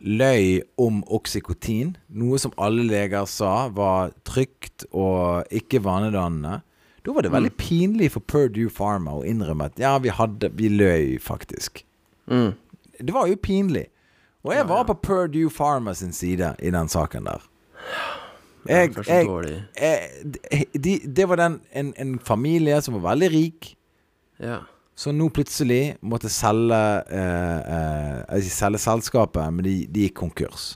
løy om oksykotin, noe som alle leger sa var trygt og ikke vanedannende, da var det veldig pinlig for Purdue Pharma å innrømme at ja, vi hadde Vi løy faktisk. Mm. Det var jo pinlig. Og jeg var på Purdue Pharma sin side i den saken der. Jeg, jeg, jeg, de, det var den, en, en familie som var veldig rik, Ja. som nå plutselig måtte selge eh, eh, Ikke selge selskapet, men de, de gikk konkurs.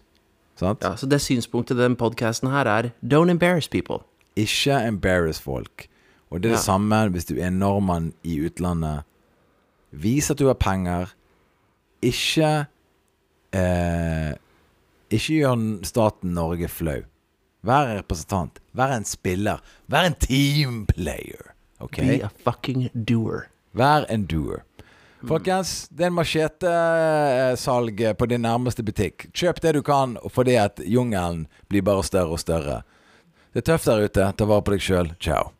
Sant? Ja, så det synspunktet i den podcasten her er Don't embarrass people. Ikke embarrass folk. Og det er det Ja. samme hvis du er nordmann i utlandet. Vis at du har penger. Ikke eh, Ikke gjør staten Norge flau. Vær en representant. Vær en spiller. Vær en teamplayer. Ok? Be a fucking doer. Vær en doer. Folkens, det er en machetesalg på din nærmeste butikk. Kjøp det du kan, fordi at jungelen blir bare større og større. Det er tøft der ute. Ta vare på deg sjøl. Ciao.